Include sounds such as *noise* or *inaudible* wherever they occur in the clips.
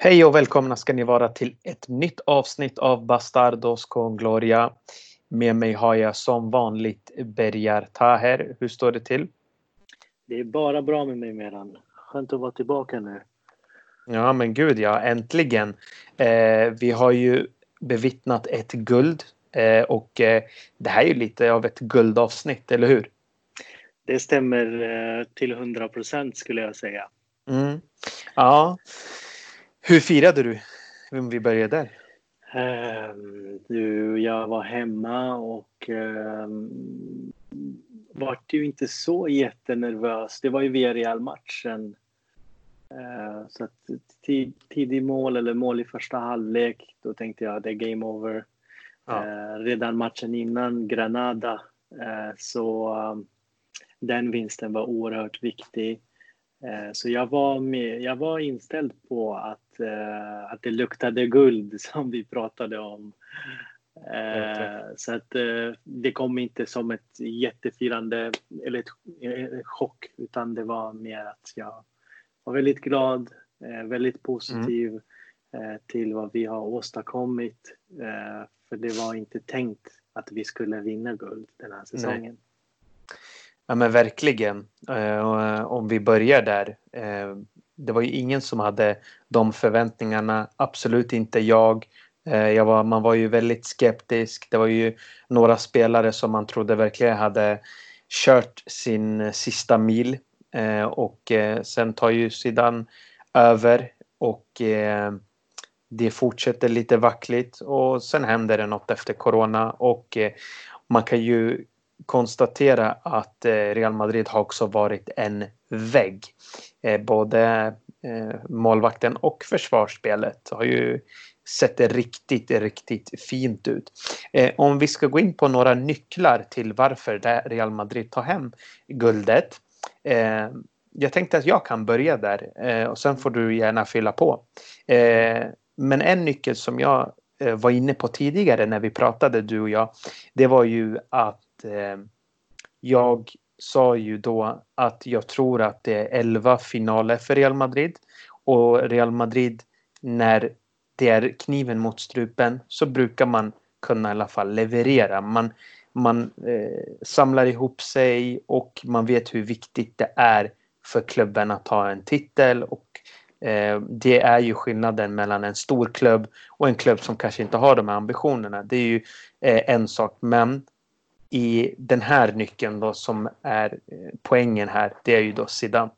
Hej och välkomna ska ni vara till ett nytt avsnitt av Bastardos con Gloria. Med mig har jag som vanligt Bergar Taher. Hur står det till? Det är bara bra med mig Meran. Skönt att vara tillbaka nu. Ja men gud ja, äntligen. Eh, vi har ju bevittnat ett guld eh, och eh, det här är ju lite av ett guldavsnitt, eller hur? Det stämmer eh, till 100 procent skulle jag säga. Mm. Ja. Hur firade du? Om vi börjar där. Um, du, jag var hemma och um, vart ju inte så jättenervös. Det var ju Villarreal-matchen. Uh, så att tid, tidig mål eller mål i första halvlek, då tänkte jag det är game over. Ja. Uh, redan matchen innan, Granada, uh, så um, den vinsten var oerhört viktig. Eh, så jag var, med, jag var inställd på att, uh, att det luktade guld *laughs* som vi pratade om. Uh, så att det kom inte som ett jättefirande eller ett, ett chock utan det var mer att jag var väldigt glad, väldigt positiv mm. till vad vi har åstadkommit. för det var inte tänkt att vi skulle vinna guld den här säsongen. Nej. Ja men verkligen. Eh, eh, om vi börjar där. Eh, det var ju ingen som hade de förväntningarna. Absolut inte jag. Eh, jag var, man var ju väldigt skeptisk. Det var ju några spelare som man trodde verkligen hade kört sin sista mil. Eh, och eh, sen tar ju Zidane över och det fortsätter lite vackligt och sen händer det något efter corona och man kan ju konstatera att eh, Real Madrid har också varit en vägg. Eh, både eh, målvakten och försvarsspelet har ju sett riktigt, riktigt fint ut. Om vi ska gå in på några nycklar till varför Real Madrid tar hem guldet. Jag tänkte att jag kan börja där och sen får du gärna fylla på. Men en nyckel som jag var inne på tidigare när vi pratade du och jag, det var ju att eh, jag sa ju då att jag tror att det är 11 finaler för Real Madrid och Real Madrid när det är kniven mot strupen så brukar man kunna i alla fall leverera. Man, man eh, samlar ihop sig och man vet hur viktigt det är för klubben att ta en titel och eh, det är ju skillnaden mellan en stor klubb och en klubb som kanske inte har de här ambitionerna. Det är ju eh, en sak men i den här nyckeln då som är eh, poängen här, det är ju då Zidane.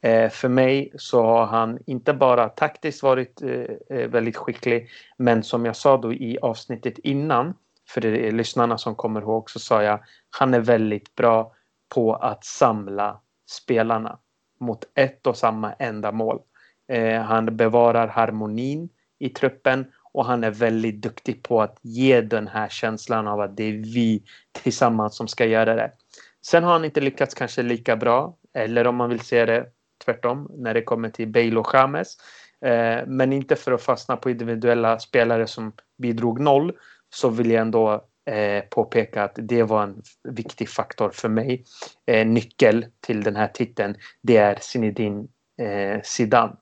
Eh, för mig så har han inte bara taktiskt varit eh, eh, väldigt skicklig, men som jag sa då i avsnittet innan, för det är lyssnarna som kommer ihåg, så sa jag han är väldigt bra på att samla spelarna mot ett och samma ändamål. Eh, han bevarar harmonin i truppen och han är väldigt duktig på att ge den här känslan av att det är vi tillsammans som ska göra det. Sen har han inte lyckats kanske lika bra, eller om man vill se det tvärtom, när det kommer till Bale och James. Eh, men inte för att fastna på individuella spelare som bidrog noll, så vill jag ändå eh, påpeka att det var en viktig faktor för mig. Eh, nyckel till den här titeln, det är Zinedine eh, Zidane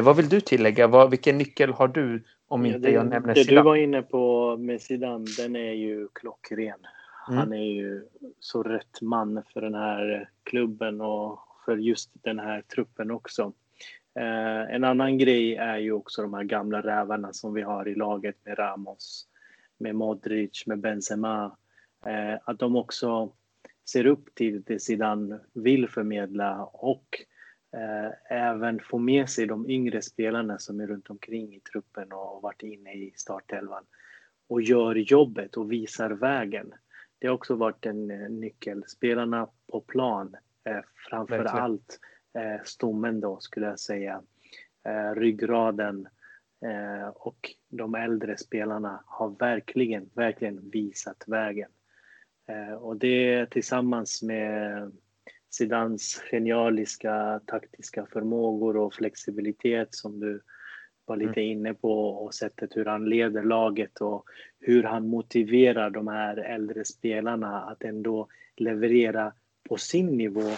vad vill du tillägga? Vad, vilken nyckel har du om inte det, jag nämner Det du var inne på med Zidane, den är ju klockren. Mm. Han är ju så rätt man för den här klubben och för just den här truppen också. Eh, en annan grej är ju också de här gamla rävarna som vi har i laget med Ramos, med Modric, med Benzema. Eh, att de också ser upp till det Zidane vill förmedla och eh, även få med sig de yngre spelarna som är runt omkring i truppen och varit inne i startelvan och gör jobbet och visar vägen. Det har också varit en eh, nyckel. Spelarna på plan, eh, framför Verkligen. allt eh, stommen då skulle jag säga, eh, ryggraden och de äldre spelarna har verkligen, verkligen visat vägen. Och det tillsammans med Zidans genialiska taktiska förmågor och flexibilitet som du var lite mm. inne på och sättet hur han leder laget och hur han motiverar de här äldre spelarna att ändå leverera på sin nivå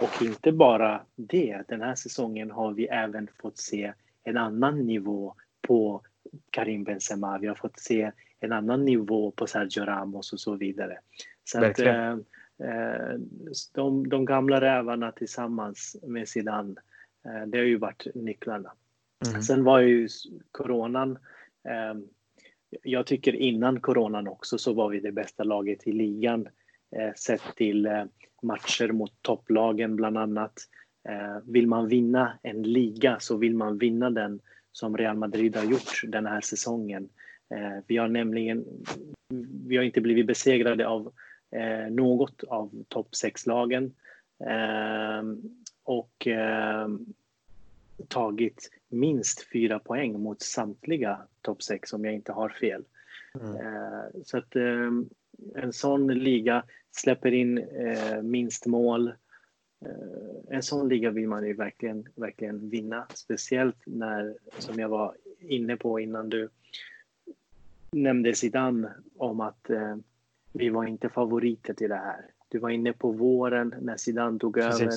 och inte bara det. Den här säsongen har vi även fått se en annan nivå på Karim Benzema. Vi har fått se en annan nivå på Sergio Ramos och så vidare. Så att, eh, eh, de, de, gamla rävarna tillsammans med Zidane, eh, det har ju varit nycklarna. Mm. Sen var ju coronan eh, jag tycker innan coronan också så var vi det bästa laget i ligan eh, sett till eh, matcher mot topplagen bland annat. Eh, vill man vinna en liga så vill man vinna den som Real Madrid har gjort den här säsongen. Eh, vi har nämligen vi har inte blivit besegrade av eh, något av topp 6-lagen eh, och tagit minst fyra poäng mot samtliga topp 6 om jag inte har fel. Mm. Så att en sån liga släpper in minst mål. En sån liga vill man ju verkligen, verkligen vinna, speciellt när, som jag var inne på innan du nämnde Zidane om att eh, vi var inte favoriter till det här. Du var inne på våren när Zidane tog Precis. över.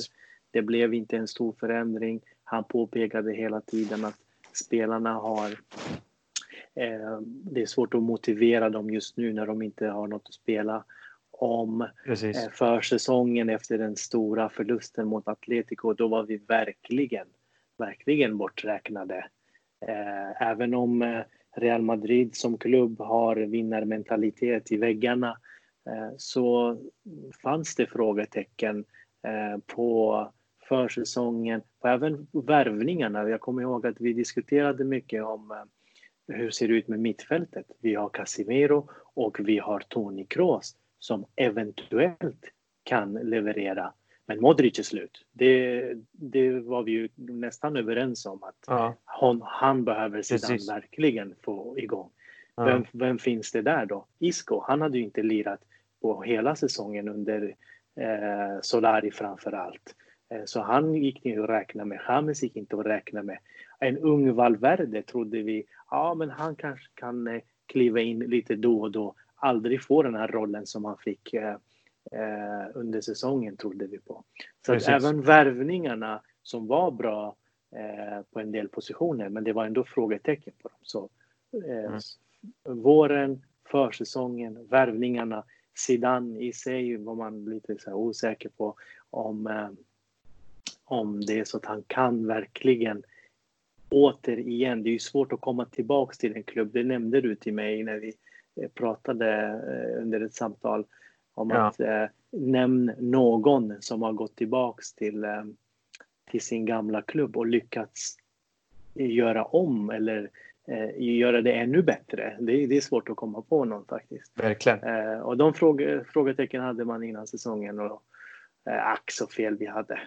Det blev inte en stor förändring. Han påpekade hela tiden att spelarna har eh, det är svårt att motivera dem just nu när de inte har något att spela om. Eh, försäsongen efter den stora förlusten mot Atletico, då var vi verkligen, verkligen borträknade. Eh, även om eh, Real Madrid som klubb har vinnarmentalitet i väggarna så fanns det frågetecken eh, på försäsongen och även värvningarna. Jag kommer ihåg att vi diskuterade mycket om eh, hur ser det ut med mittfältet. Vi har Casimiro och vi har Toni Kroos som eventuellt kan leverera men Modric är slut. Det, det var vi ju nästan överens om att ja. hon, han behöver sedan verkligen få igång. Ja. Vem, vem, finns det där då? Isco, han hade ju inte lirat på hela säsongen under eh, Solari framför allt. Eh, så han gick ni att räkna med. James gick inte att räkna med. En ung Valverde trodde vi, ja men han kanske kan eh, kliva in lite då och då. Aldrig få den här rollen som han fick eh, eh, under säsongen trodde vi på. Så att även värvningarna som var bra eh, på en del positioner, men det var ändå frågetecken på dem. Så eh, mm. våren, försäsongen, värvningarna, Zidane i sig var man lite så osäker på om, eh, om det är så att han kan verkligen återigen, det är ju svårt att komma tillbaks till en klubb. Det nämnde du till mig när vi eh, pratade eh, under ett samtal om ja. att eh, nämn någon som har gått tillbaks till, eh, till sin gamla klubb och lyckats göra om eller eh, göra det ännu bättre. Det, det, är svårt att komma på någon faktiskt. Verkligen. Eh, och de fråge, frågetecken hade man innan säsongen och eh, ack så fel vi hade.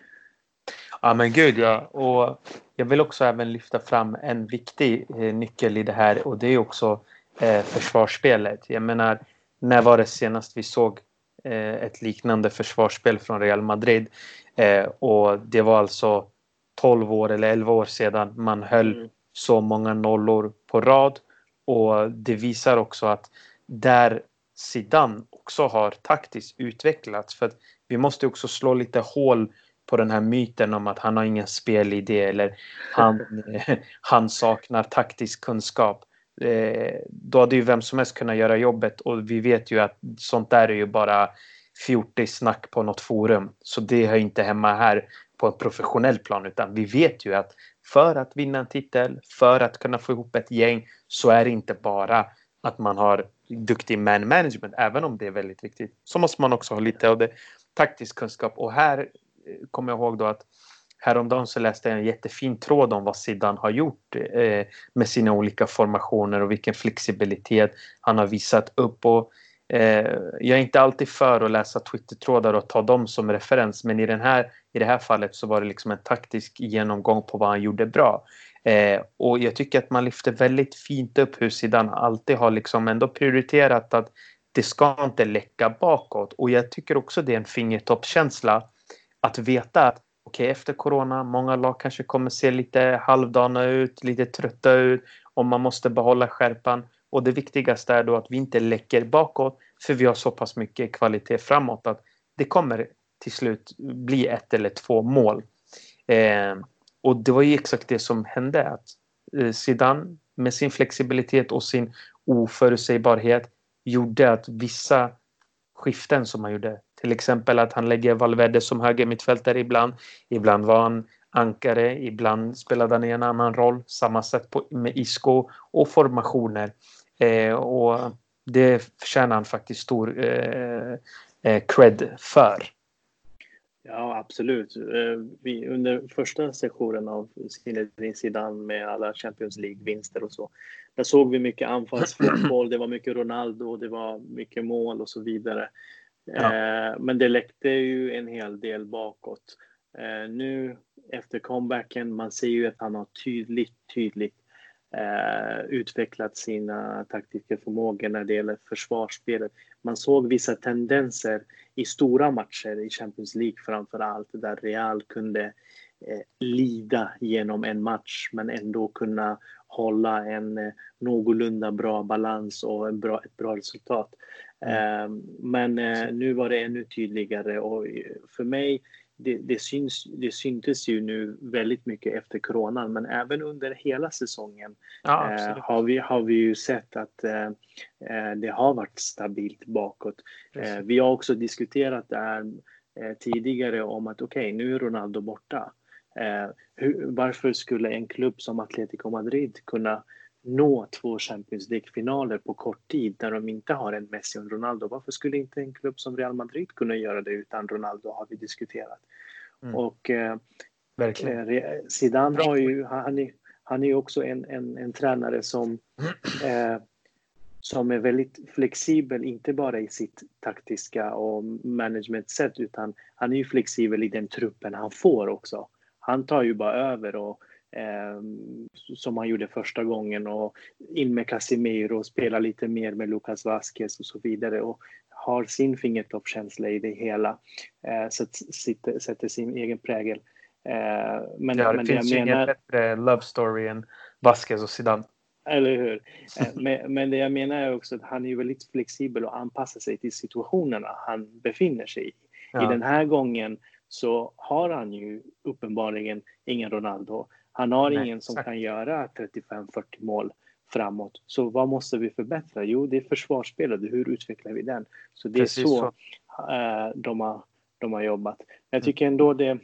Ja men gud ja. Och jag vill också även lyfta fram en viktig eh, nyckel i det här och det är också eh, försvarsspelet. Jag menar, när var det senast vi såg Eh, ett liknande försvarsspel från Real Madrid. Eh, och det var alltså 12 år eller 11 år sedan man höll mm så många nollor på rad. Och det visar också att där Zidane också har taktiskt utvecklats. För att vi måste också slå lite hål på den här myten om att han har ingen spelidé eller han, *laughs* han saknar taktisk kunskap. Eh, då hade ju vem som helst kunnat göra jobbet och vi vet ju att sånt där är ju bara snack på något forum. Så det hör inte hemma här på en professionell plan utan vi vet ju att för att vinna en titel, för att kunna få ihop ett gäng så är det inte bara att man har duktig man management, även om det är väldigt viktigt. Så måste man också ha lite av det taktisk kunskap och här eh, kommer jag ihåg då att Häromdagen så läste jag en jättefin tråd om vad Zidane har gjort eh, med sina olika formationer och vilken flexibilitet han har visat upp. Och, eh, Eh, jag är inte alltid för att läsa Twitter-trådar och ta dem som referens men i, den här, i det här fallet så var det liksom en taktisk genomgång på vad han gjorde bra. Eh, och jag tycker att man lyfter väldigt fint upp hur Zidane alltid har liksom ändå prioriterat att det ska inte läcka bakåt och jag tycker också det är en fingertoppskänsla att veta att okej, okay, efter corona, många lag kanske kommer se lite halvdana ut, lite trötta ut och man måste behålla skärpan. Och det viktigaste är då att vi inte läcker bakåt för vi har så pass mycket kvalitet framåt att det kommer till slut bli ett eller två mål. Eh, och det var ju exakt det som hände. att eh, Zidane med sin flexibilitet och sin oförutsägbarhet gjorde att vissa skiften som han gjorde, till exempel att han lägger Valverde som höger mittfältare ibland, ibland var han ankare, ibland spelade han i en annan roll, samma sätt på, med Isco och formationer. Eh, och det förtjänar han faktiskt stor eh, eh, cred för. Ja, absolut. Vi, under första sessionen av Zinedine Zidane med alla Champions League-vinster och så, där såg vi mycket anfallsfotboll, det var mycket Ronaldo, det var mycket mål och så vidare. Ja. Eh, men det läckte ju en hel del bakåt. Eh, nu efter comebacken, man ser ju att han har tydligt, tydligt eh, utvecklat sina taktiska förmågor när det gäller försvarsspelet. Man såg vissa tendenser i stora matcher i Champions League framför allt där Real kunde eh, lida genom en match men ändå kunna hålla en eh, någorlunda bra balans och en bra, ett bra resultat. Mm. Eh, men eh, nu var det ännu tydligare och för mig det, det, syns, det syntes ju nu väldigt mycket efter coronan, men även under hela säsongen ja, eh, har, vi, har vi ju sett att eh, eh det har varit stabilt bakåt. Eh, vi har också diskuterat det här eh, tidigare om att okej, okay, nu är Ronaldo borta. Eh, hur, varför skulle en klubb som Atletico Madrid kunna nå två Champions League-finaler på kort tid när de inte har en Messi och en Ronaldo. Varför skulle inte en klubb som Real Madrid kunna göra det utan Ronaldo har vi diskuterat. Mm. Och eh, Verkligen. Eh, Zidane har ju, han, är, han är också en, en, en tränare som, *clears throat* eh, som är väldigt flexibel, inte bara i sitt taktiska och managementsätt utan han är ju flexibel i den truppen han får också. Han tar ju bara över och eh, som han gjorde första gången och in med Casemiro och spela lite mer med Lucas Vasquez och så vidare och har sin fingertoppskänsla i det hela. Eh, så sitter, sätter sin egen prägel. Eh, men, ja, det men finns det ju menar... ingen bättre love story än Vasquez och Zidane. Eller hur? Eh, men, men det jag menar är också att han är väldigt flexibel och anpassar sig till situationerna han befinner sig i. Ja. I den här gången så har han ju uppenbarligen ingen Ronaldo. Han har Nej, ingen som exakt. kan göra 35-40 mål framåt. Så vad måste vi förbättra? Jo, det är försvarsspelet. Hur utvecklar vi den? Så det Precis är så, så. Äh, de, har, de har jobbat. Jag mm. tycker ändå det,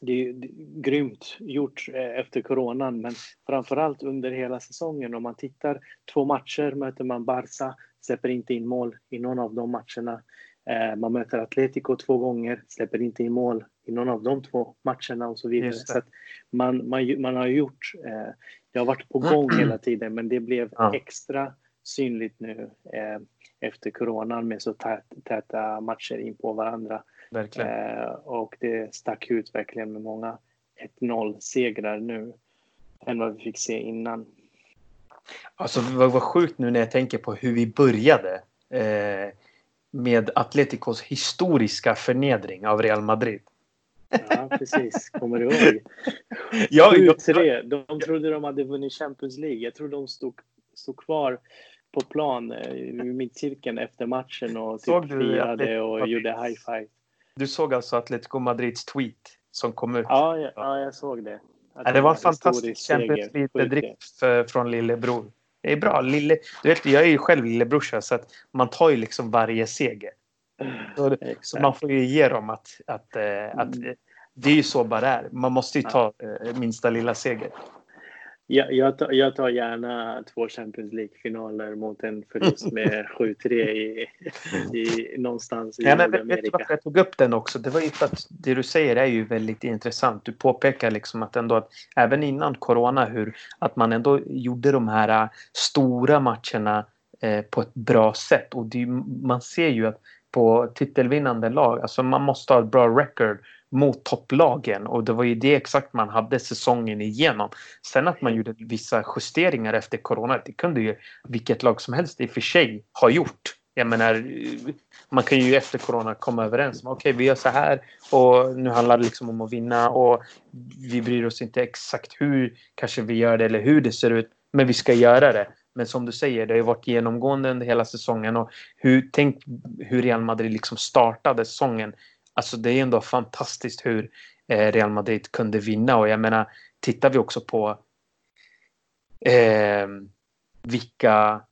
det är grymt gjort eh, efter coronan, men framförallt under hela säsongen. Om man tittar två matcher möter man Barca, släpper inte in mål i någon av de matcherna. Eh, man möter Atletico två gånger, släpper inte in mål i någon av de två matcherna och så vidare. Så man, man, man har gjort, eh, det har varit på gång *clears throat* hela tiden men det blev ja. extra synligt nu eh, efter coronan med så tät, täta matcher in på varandra. Eh, och det stack ut verkligen med många 1-0 segrar nu än vad vi fick se innan. Alltså vad, vad sjukt nu när jag tänker på hur vi började. Eh, med Atleticos historiska förnedring av Real Madrid. Ja, precis. Kommer du ihåg? *laughs* ja, 7-3. De trodde de hade vunnit Champions League. Jag tror de stod, stod kvar på plan eh, i mittcirkeln efter matchen och typ firade och gjorde high five. Du såg alltså Atletico Madrids tweet som kom ut? Ja, ja, ja jag såg det. Ja, det var en fantastisk Champions League-bedrift från lillebror. Det är bra. Lille, du vet, jag är ju själv lillebrorsa så att man tar ju liksom varje seger. *laughs* Så, så man får ju ge dem att, att, eh, att, mm. det är ju så bara det är. Man måste ju ta eh, minsta lilla seger. Jag, jag, tar, jag tar gärna två Champions League-finaler mot en förlust med *laughs* 7-3 i, i, någonstans i ja, men, Nordamerika. Vet du varför jag tog upp den också? Det var ju för att det du säger är ju väldigt intressant. Du påpekar liksom att ändå att även innan corona hur att man ändå gjorde de här stora matcherna eh, Eh, på ett bra sätt och det, man ser ju att på titelvinnande lag, alltså man måste ha ett bra record mot topplagen och det var ju det exakt man hade säsongen igenom. Sen att man gjorde vissa justeringar efter corona, det kunde ju vilket lag som helst i och för sig ha gjort. Jag menar, man kan ju efter corona komma överens om okej, okay, vi gör så här och nu handlar det liksom om att vinna och vi bryr oss inte exakt hur kanske vi gör det eller hur det ser ut, men vi ska göra det. Men som du säger, det har ju varit genomgående under hela säsongen och hur, tänk hur Real Madrid liksom startade säsongen Alltså det är ändå fantastiskt hur eh, Real Madrid kunde vinna och jag menar tittar vi också på eh, vilka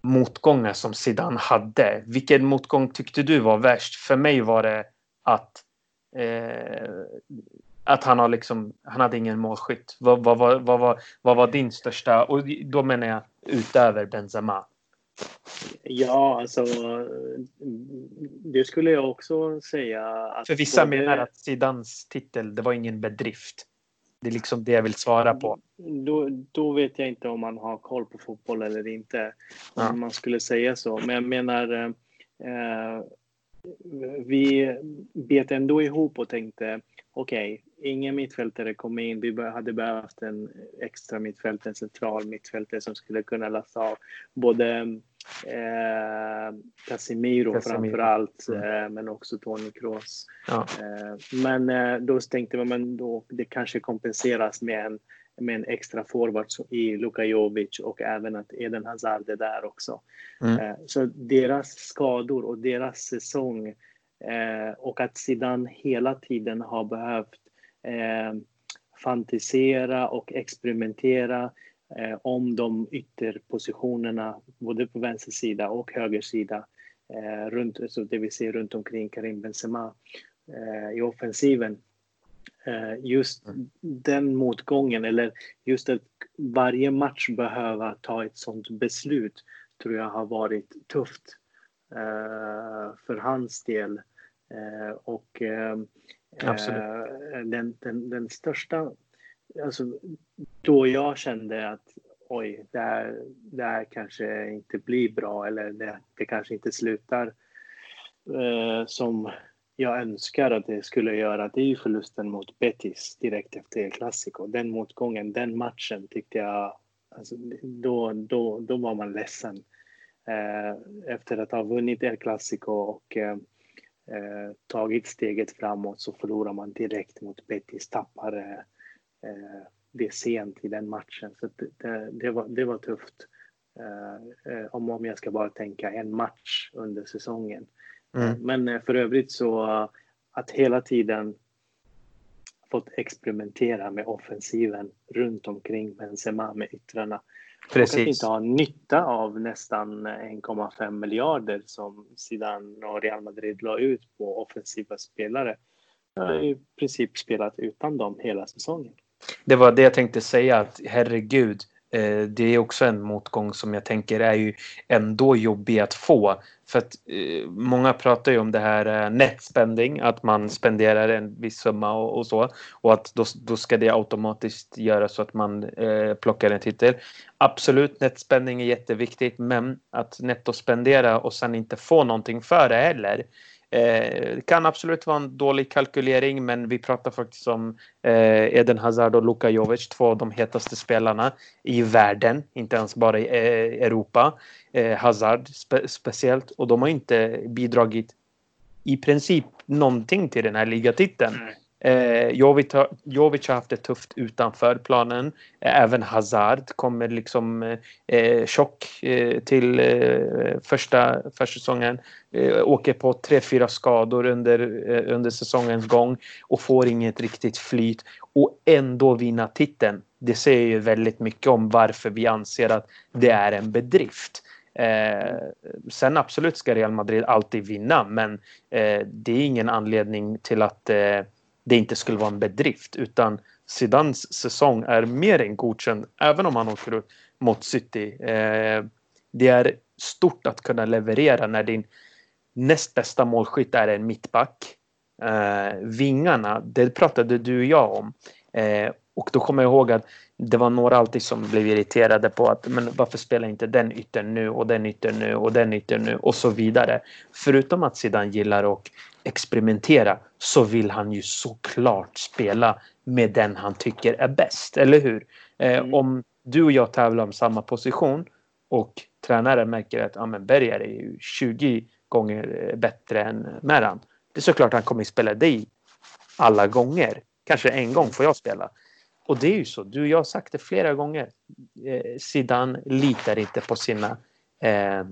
motgångar som Zidane hade. Vilken motgång tyckte du var värst? För mig var det att eh, att han har liksom, han hade ingen målskytt. Vad, vad, vad, vad, vad, var din största, och då menar jag utöver Benzema? Ja, alltså det skulle jag också säga. För vissa både... menar att Zidans titel, det var ingen bedrift. Det är liksom det jag vill svara på. Då, då vet jag inte om man har koll på fotboll eller inte. Om ja. man skulle säga så. Men jag menar, eh, vi bet ändå ihop och tänkte okej, okay, ingen mittfältare kom in. Vi hade behövt en extra mittfältare, en central mittfältare som skulle kunna lasta av både eh, Casemiro, Casemiro. framför allt, mm. eh, men också Toni Kroos. Ja. Eh, men eh, då tänkte man men då det kanske kompenseras med en, med en extra forward i Luka Jovic och även att Eden Hazard är där också. Mm. Eh, så deras skador och deras säsong eh, och att Zidane hela tiden har behövt fantisera och experimentera eh, om de ytterpositionerna, både på vänster sida och höger sida, eh, runt, alltså det vi ser runt omkring Karim Benzema eh, i offensiven. Eh, just mm. den motgången, eller just att varje match behöva ta ett sånt beslut, tror jag har varit tufft eh, för hans del. Eh, Absolut. Eh, den, den, den största alltså, då jag kände att oj, det här, det här kanske inte blir bra eller det, det kanske inte slutar eh, som jag önskar att det skulle göra, det är ju förlusten mot Betis direkt efter El Clasico. Den motgången, den matchen tyckte jag, alltså, då, då, då var man ledsen. Eh, efter att ha vunnit El Clasico och eh, eh tagit steget framåt så förlorar man direkt mot Betis, tappar eh, Eh, det sent i den matchen. Så det, det, var, det var tufft. Eh, eh, om, om jag ska bara tänka en match under säsongen. Mm. Men för övrigt så att hela tiden fått experimentera med offensiven runt omkring Benzema med yttrarna. Precis. Och att inte ha nytta av nästan 1,5 miljarder som Zidane och Real Madrid la ut på offensiva spelare. Jag har i princip spelat utan dem hela säsongen. Det var det jag tänkte säga att herregud, eh, det är också en motgång som jag tänker är ju ändå jobbig att få. För att eh, många pratar ju om det här eh, net spending, att man spenderar en viss summa och, och så. Och att då, då, ska det automatiskt göra så att man eh, plockar en titel. Absolut, net spending är jätteviktigt, men att nettospendera och sen inte få någonting för det heller Eh, det kan absolut vara en dålig kalkylering men vi pratar faktiskt om eh, Eden Hazard och Luka Jovic, två av de hetaste spelarna i världen, inte ens bara i eh, Europa. Eh, Hazard spe speciellt och de har inte bidragit i princip någonting till den här ligatiteln. Mm. Eh, Jovic, har, Jovic har haft det tufft utanför planen. Eh, även Hazard kommer liksom eh, eh tjock eh, till eh, första försäsongen. Eh, åker på tre, fyra skador under, eh, under säsongens gång och får inget riktigt flyt och ändå vinna titeln. Det säger ju väldigt mycket om varför vi anser att det är en bedrift. Eh, sen absolut ska Real Madrid alltid vinna men eh, det är ingen anledning till att eh, det inte skulle vara en bedrift utan Zidans säsong är mer än godkänd även om han åker mot City. Eh, det är stort att kunna leverera när din näst bästa målskytt är en mittback. Eh, vingarna, det pratade du och jag om. Eh, och då kommer jag ihåg att det var några alltid som blev irriterade på att men varför spelar inte den yttern nu och den yttern nu och den yttern nu och så vidare. Förutom att Zidane gillar att experimentera så vill han ju såklart spela med den han tycker är bäst, eller hur? Eh, mm. Om du och jag tävlar om samma position och tränaren märker att ja, men Berger är ju 20 gånger eh, bättre än Meran. Det är såklart han kommer spela dig alla gånger. Kanske en gång får jag spela. Och det är ju så, du och jag har sagt det flera gånger. Eh, litar inte på sina eh,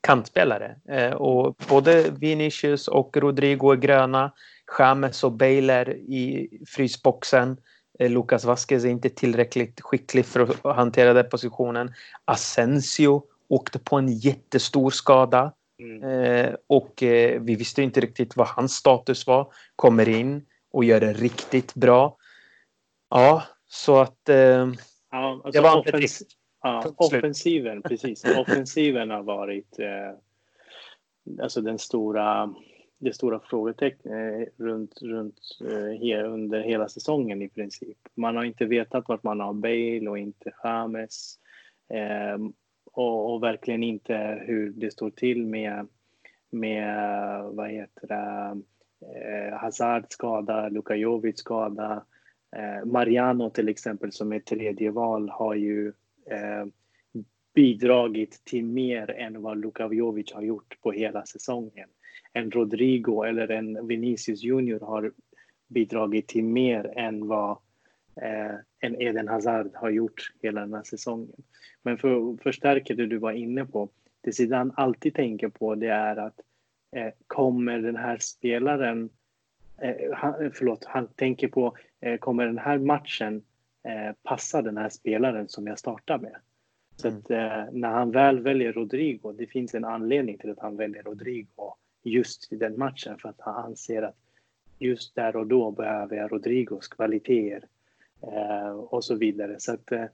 kantspelare. Eh, och både Vinicius och Rodrigo är gröna. James och Bale är i frysboxen. Eh, Lucas Vasquez är inte tillräckligt skicklig för att hantera den positionen. Asensio åkte på en jättestor skada. Mm. Eh, och vi visste inte riktigt vad hans status var. Kommer in och gör det riktigt bra. Ja, så att... Ja, alltså det var en offens ja, offensiven, precis. *laughs* Offensiven har varit eh, alltså den stora, det stora frågetecknet runt, runt eh, under hela säsongen i princip. Man har inte vetat vart man har Bale och inte James. Eh, och, och, verkligen inte hur det står till med, med vad heter det, eh, Hazard skada, Luka Jovic skada. Eh, Mariano till exempel som är tredje val har ju eh, Eh, bidragit till mer än vad Luka Jovic har gjort på hela säsongen. En Rodrigo eller en Vinicius Junior har bidragit till mer än vad eh, en Eden Hazard har gjort hela den här säsongen. Men för att förstärka det du var inne på, det Zidane alltid tänker på det är att eh, kommer den här spelaren, eh, han, förlåt, han tänker på eh, kommer den här matchen eh, passa den här spelaren som jag startar med? Så att, eh, när han väl väljer Rodrigo, det finns en anledning till att han väljer Rodrigo just i den matchen för att han anser att just där och då behöver jag Rodrigos kvaliteter eh, och så vidare. Så att, eh,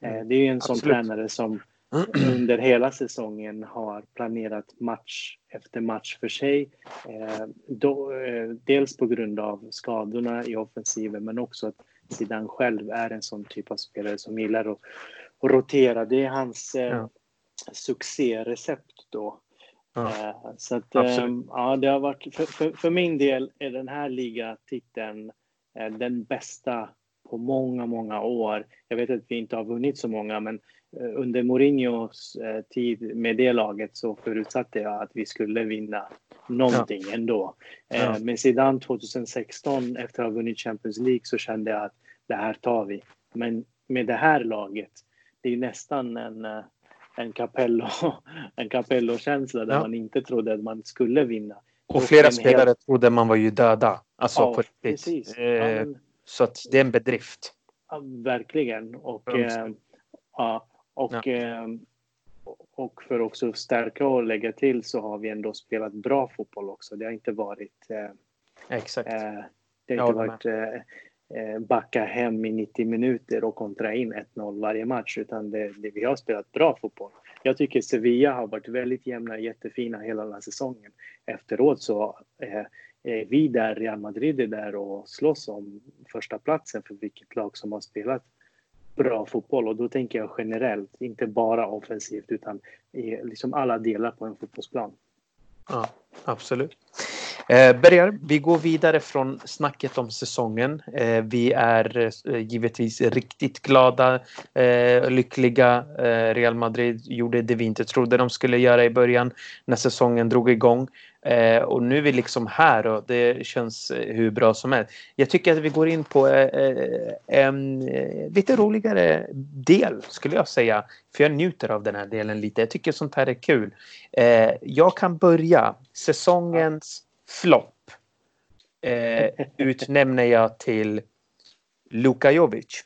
mm. det är en sån Absolut. tränare som *clears throat* under hela säsongen har planerat match efter match för sig. Eh, då, eh, dels på grund av skadorna i offensiven men också att Zidane själv är en sån typ av spelare som gillar att och rotera. Det är hans eh, ja. succérecept då. Ja. Eh, så att, eh, ja, det har varit, för, för, för, min del är den här ligatiteln eh, den bästa på många, många år. Jag vet att vi inte har vunnit så många, men under Mourinhos eh, tid med det laget så förutsatte jag att vi skulle vinna någonting ja. ändå. Ja. Men sedan 2016, efter att ha vunnit Champions League, så kände jag att det här tar vi. Men med det här laget det är nästan en, eh, en Capello, *laughs* en Capello-känsla där ja. man inte trodde att man skulle vinna. Och flera spelare helt... trodde man var ju döda. Alltså ja, på riktigt. Eh, men... Så att det är en bedrift. Verkligen. Och, eh, ja, och, eh, och för också stärka och lägga till så har vi ändå spelat bra fotboll också. Det har inte varit... Eh, Exakt. Eh, det har inte varit Eh, backa hem i 90 minuter och kontra in 1-0 varje match, utan det, det, vi har spelat bra fotboll. Jag tycker Sevilla har varit väldigt jämna, jättefina hela den här säsongen. Efteråt så eh, är vi där, Real Madrid är där och slåss om första platsen för vilket lag som har spelat bra fotboll och då tänker jag generellt, inte bara offensivt utan i liksom alla delar på en fotbollsplan. Ja, absolut. Eh, Bergar, vi går vidare från snacket om säsongen. Eh, vi är eh, givetvis riktigt glada, eh, lyckliga. Eh, Real Madrid gjorde det vi inte trodde de skulle göra i början när säsongen drog igång. Eh, och nu är vi liksom här och det känns eh, hur bra som helst. Jag tycker att vi går in på eh, eh en eh, lite roligare del skulle jag säga. För jag njuter av den här delen lite. Jag tycker sånt här är kul. jag kan börja. Säsongens flopp eh, utnämner jag till Luka Jovic.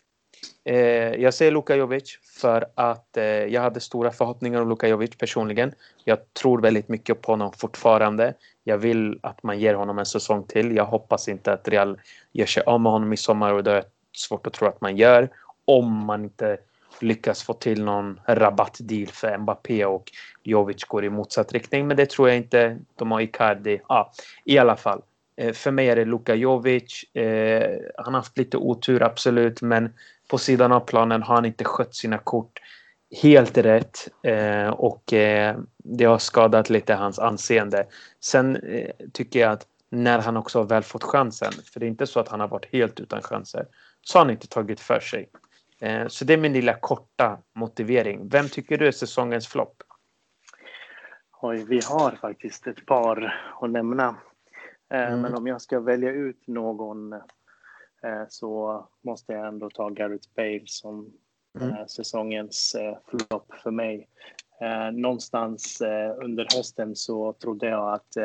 Eh, jag säger Luka Jovic för att eh, jag hade stora förhoppningar om Luka Jovic personligen. Jag tror väldigt mycket på honom fortfarande. Jag vill att man ger honom en säsong till. Jag hoppas inte att Real gör sig av med honom i sommar och det är svårt att tro att man gör. Om man inte lyckas få till någon rabattdeal för Mbappé och Jovic går i motsatt riktning. Men det tror jag inte. De har Icardi. Ja, I alla fall. Eh, för mig är det Luka Jovic. Eh, han har haft lite otur, absolut. Men på sidan av planen har han inte skött sina kort helt rätt. Eh, och det har skadat lite hans anseende. Sen tycker jag att när han också har väl fått chansen, för det är inte så att han har varit helt utan chanser, så har han inte tagit för sig. Eh, så det är min lilla korta motivering. Vem tycker du är säsongens flopp? Oj, vi har faktiskt ett par att nämna. Eh, mm. Men om jag ska välja ut någon eh, så måste jag ändå ta Gareth Bale som mm. säsongens flopp för mig. Någonstans under hösten så trodde jag att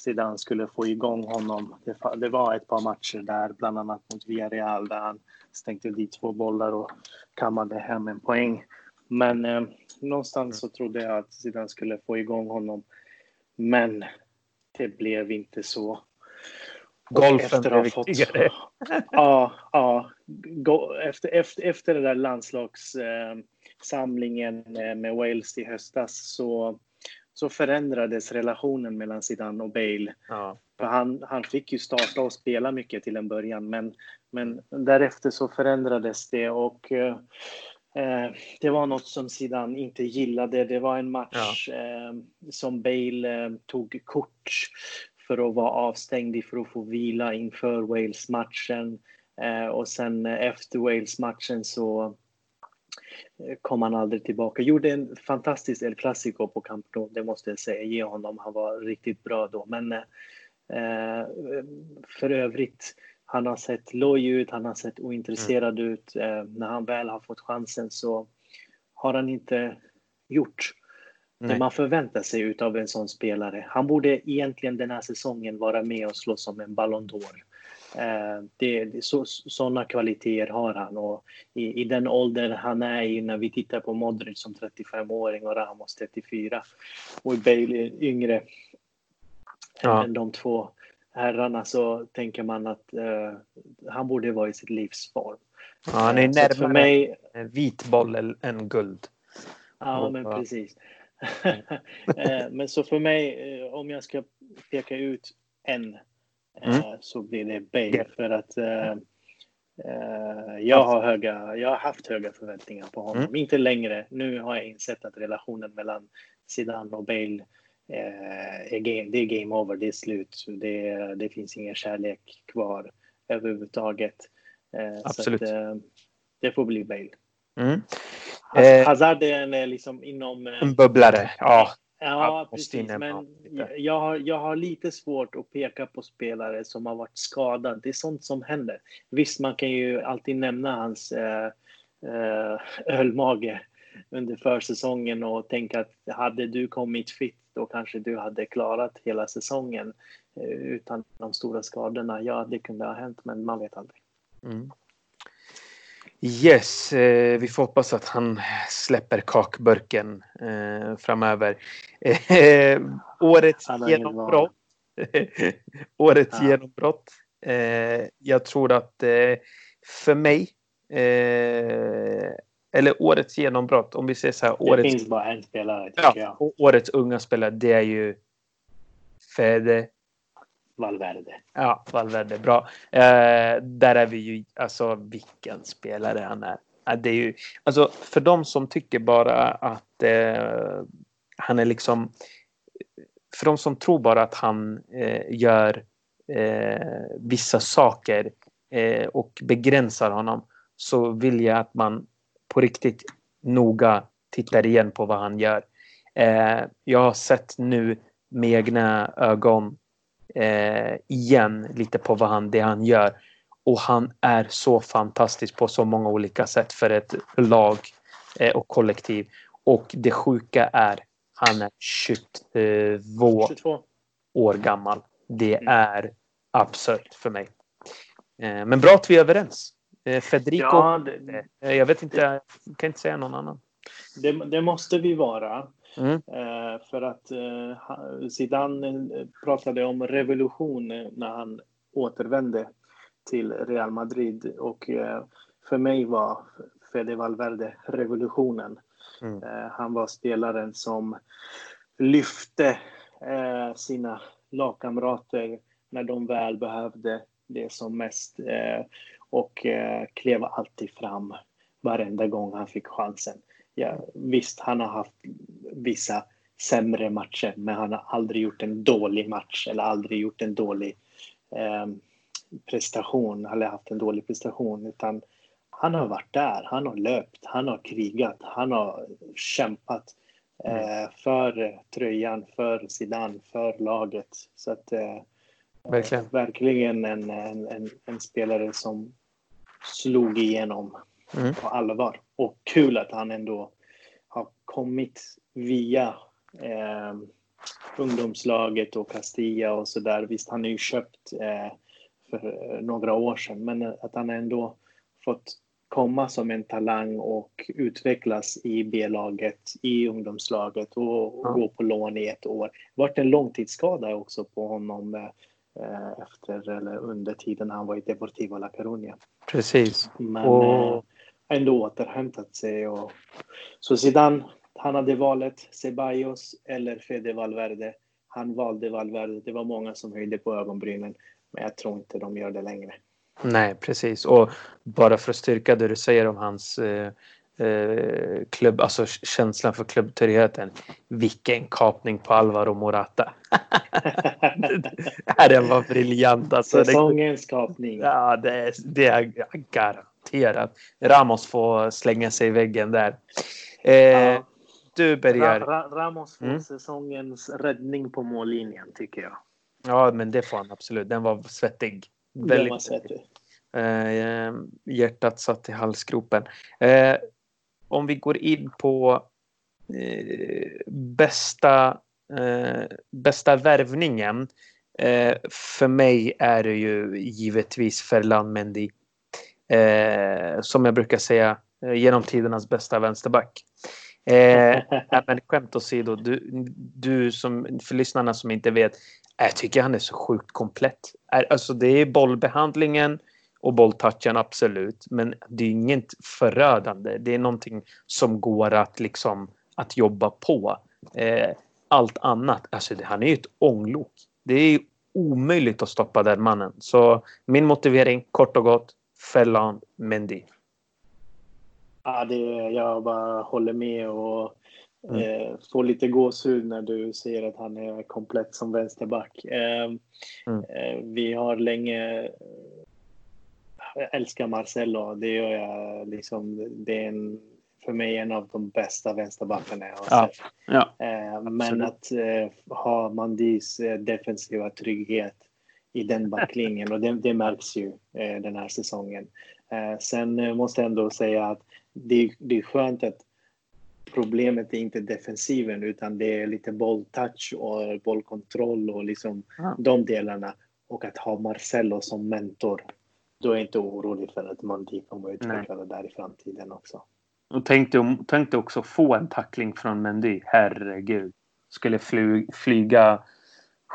Zidane skulle få igång honom. Det, det, var ett par matcher där, bland annat mot Villarreal, där han stänkte dit två bollar och kammade hem en poäng. Men eh, någonstans så trodde jag att Zidane skulle få igång honom. Men det blev inte så. Golfen blev viktigare. *laughs* ja, ja. Efter, efter, efter den där landslagssamlingen eh, med Wales i höstas så, så förändrades relationen mellan Zidane och Bale. Ja. För han, han fick ju starta och spela mycket till en början, men, men därefter så förändrades det och eh, Eh, det var något som Zidane inte gillade. Det var en match ja. som Bale tog kort för att vara avstängd för att få vila inför Wales-matchen. Eh, och sen efter Wales-matchen så eh, kom han aldrig tillbaka. Gjorde en fantastisk El Clasico på Camp Nou, det måste jag säga. Ge honom, han var riktigt bra då. Men eh, för övrigt han har sett loj ut, han har sett ointresserad mm. ut. Eh, när han väl har fått chansen så har han inte gjort Nej. man förväntar sig av en sån spelare. Han borde egentligen den här säsongen vara med och slåss om en Ballon d'Or. Eh, det, det, så, sådana kvaliteter har han och i, i, den ålder han är i när vi tittar på Modric som 35-åring och Ramos 34 och Bale yngre ja. än de två herrarna så tänker man att uh, han borde vara i sitt livsform. Ja, han är närmare för mig... en vit boll än guld. Ja, men precis. Eh, men så för mig, eh, om jag ska peka ut en mm. så blir det Bale. För att jag, har höga, jag har haft höga förväntningar på honom. Mm. Inte längre. Nu har jag insett att relationen mellan Zidane och Bale eh, är game, det är game over, det är slut. Det, det finns ingen kärlek kvar överhuvudtaget. Eh, Absolut. Att, eh, det får bli Bale. Mm. Eh, Hazard är liksom inom... Eh, en bubblare, ja. Ja, precis. Men jag har, jag har lite svårt att peka på spelare som har varit skadade. Det är sånt som händer. Visst, man kan ju alltid nämna hans eh, eh, ölmage under försäsongen och tänka att hade du kommit fit då kanske du hade klarat hela säsongen eh, utan de stora skadorna. Ja, det kunde ha hänt, men man vet aldrig. Mm. Yes, eh, vi får hoppas att han släpper kakburken eh, framöver. Eh, årets genombrott. *laughs* årets ja. genombrott. Eh, jag tror att eh, för mig eller årets genombrott, om vi säger så här. Det årets, finns bara en spelare, ja, jag. Årets unga spelare, det är ju Fede. Valverde. Ja, Valverde, bra. Eh, där är vi ju, alltså vilken spelare han är. Det är ju, alltså för de som tycker bara att eh, han är liksom, för de som tror bara att han eh, gör eh, vissa saker eh, och begränsar honom så vill jag att man på riktigt noga tittar igen på vad han gör. Eh, jag har sett nu med egna ögon eh, igen lite på vad han, det han gör. Och han är så fantastisk på så många olika sätt för ett lag eh, och kollektiv. Och det sjuka är, han är 22, 22. år gammal. Det mm. är absurt för mig. Eh, men bra att vi är överens. Eh, Federico, ja, det, eh, jag vet inte, jag kan inte säga någon annan. Det, det måste vi vara. Mm. Eh, för att Zidane pratade om revolution när han återvände till Real Madrid och för mig var Fede Valverde revolutionen. Mm. Han var spelaren som lyfte sina lagkamrater när de väl behövde det som mest och eh, klev alltid fram varenda gång han fick chansen. Ja, visst, han har haft vissa sämre matcher, men han har aldrig gjort en dålig match eller aldrig gjort en dålig eh, prestation eller haft en dålig prestation, utan han har varit där, han har löpt, han har krigat, han har kämpat eh, för tröjan, för Zidane, för laget. Så att eh, verkligen, verkligen en, en, en, en, spelare som slog igenom mm. på allvar. Och kul att han ändå har kommit via eh, ungdomslaget och Castilla och så där. Visst, han är ju köpt eh, för eh, några år sedan, men att han ändå fått komma som en talang och utvecklas i B-laget, i ungdomslaget och, ja. gå på lån i ett år. Det varit en långtidsskada också på honom eh, efter eller under tiden han var i Deportivo La Coruña. Precis. Men och... ändå återhämtat sig. Och... Så Zidane, han hade valet Ceballos eller Fede Valverde. Han valde Valverde. Det var många som höjde på ögonbrynen. Men jag tror inte de gör det längre. Nej, precis. Och bara för att styrka det du säger om hans eh, eh, klubb, alltså känslan för klubbtillhörigheten. Vilken kapning på Alvaro Morata. *laughs* den var briljant. Alltså, Säsongens kapning. Ja, det, det är garanterat. Ramos får slänga sig i väggen där. Eh, ja. Du börjar. Ra, Ra, Ramos får mm. säsongens räddning på mållinjen tycker jag. Ja, men det får han absolut. Den var svettig. Väldigt var svettig. Eh, hjärtat satt i halsgropen. Eh, om vi går in på eh, bästa, eh, bästa värvningen. Eh, för mig är det ju givetvis Ferland Mendy. Eh, som jag brukar säga, genom tidernas bästa vänsterback. Eh, *laughs* men skämt åsido, du, du som, för lyssnarna som inte vet, jag tycker han är så sjukt komplett. Alltså det är bollbehandlingen och bolltouchen absolut, men det är inget förödande. Det är någonting som går att liksom att jobba på. Eh, allt annat, alltså det, han är ju ett ånglok. Det är omöjligt att stoppa den mannen. Så min motivering kort och gott, Ferland Mendy. Ja, det, jag bara håller med och mm. eh, får lite gåshud när du säger att han är komplett som vänsterback. Eh, mm. eh, vi har länge... Jag älskar Marcelo, det gör jag. Liksom, det är en, för mig en av de bästa vänsterbackarna jag har ja. sett. Ja. Eh, men att eh, ha Mandis eh, defensiva trygghet i den backlinjen och det, det märks ju den här säsongen. sen måste jag ändå säga att det, det är skönt att problemet är inte defensiven utan det är lite bolltouch och bollkontroll och liksom ja. de delarna. Och att ha Marcelo som mentor. Då är jag inte orolig för att Mandi kommer utveckla det där i framtiden också. Och tänkte, tänkte också få en tackling från Mendy. Herregud. Skulle fly, flyga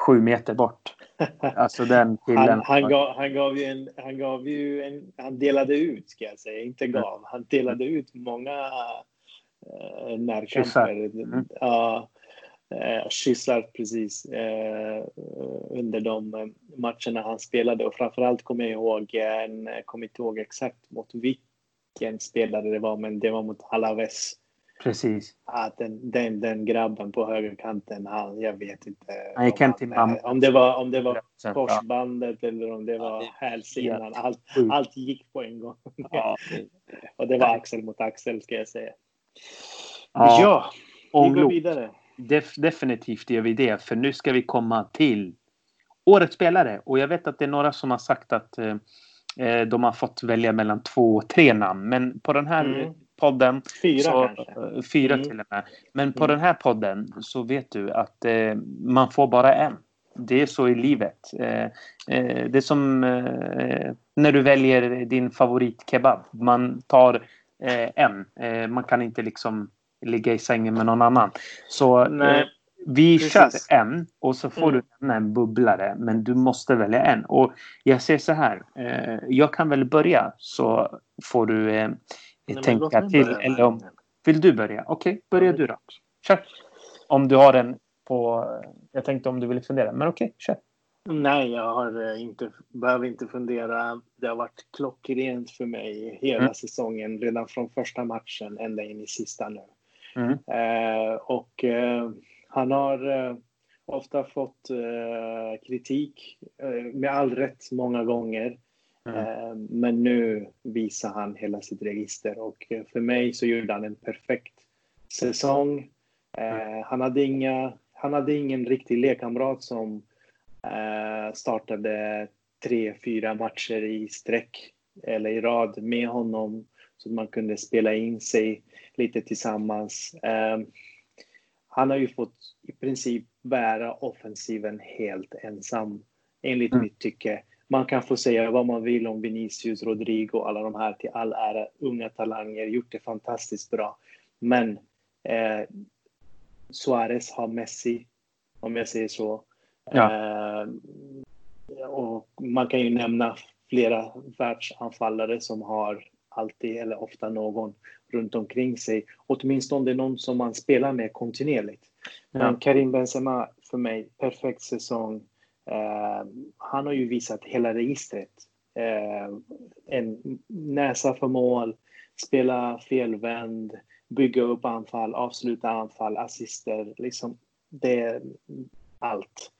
sju meter bort. *laughs* Alltså den killen. Han, han, gav, han, gav ju en, han gav ju en, han delade ut ska jag säga, inte gav. Han delade ut många eh, närkamper. Mm. Ja, eh, kyssar precis eh, under de matcherna han spelade och framförallt kommer jag ihåg, en, kommer inte ihåg exakt mot vilken spelare det var, men det var mot Alaves Precis. Att den, den, den grabben på högerkanten, han, jag vet inte. Han gick hem till mamma. Om det var, om det var korsbandet ja. eller om det var ja, hälsenan. Allt, allt gick på en gång. Ja. *laughs* och det var axel mot axel ska jag säga. Ja, ja vi går vidare. Def, definitivt gör vi det, för nu ska vi komma till årets spelare. Och jag vet att det är några som har sagt att eh, eh de har fått välja mellan två och tre namn. Men på den här mm podden. Fyra så, kanske? Eh, fyra mm. till och med. Men på mm. den här podden så vet du att eh, man får bara en. Det är så i livet. Eh, eh, det är som eh, när du väljer din favoritkebab. Man tar en. man kan inte liksom ligga i sängen med någon annan. Så. Vi Precis. kör en och så får mm. du lämna en bubblare men du måste välja en. Och jag säger så här. Jag kan väl börja så får du Nej, tänka till. Eller om, vill du börja? Okej, okay, börja du då. Kör. Om du har en på... Jag tänkte om du vill fundera, men okej, okay, kör. Nej, jag har eh, inte, behöver inte fundera. Det har varit klockrent för mig hela mm. säsongen, redan från första matchen ända in i sista nu. Mm. Eh, och eh, han har eh, ofta fått eh, kritik, eh, med all rätt många gånger. Mm. Eh, men nu visar han hela sitt register och eh, för mig så gjorde han en perfekt säsong. Mm. Han, hade inga, han hade ingen riktig lekkamrat som startade tre, fyra matcher i sträck eller i rad med honom så att man kunde spela in sig lite tillsammans. han har ju fått i princip bära offensiven helt ensam, enligt mm. mitt tycke. Man kan få säga vad man vill om Vinicius, Rodrigo, alla de här till all ära, unga talanger, gjort det fantastiskt bra. Men eh, Suarez har Messi, om jag säger så. Ja. Eh, och man kan ju nämna flera världsanfallare som har alltid eller ofta någon runt omkring sig. Åtminstone någon som man spelar med kontinuerligt. Ja. Men Karim Benzema för mig, perfekt säsong. Eh, han har ju visat hela registret. Eh, en näsa för mål, spela felvänd, bygga upp anfall, avsluta anfall, assister. Liksom, det är allt.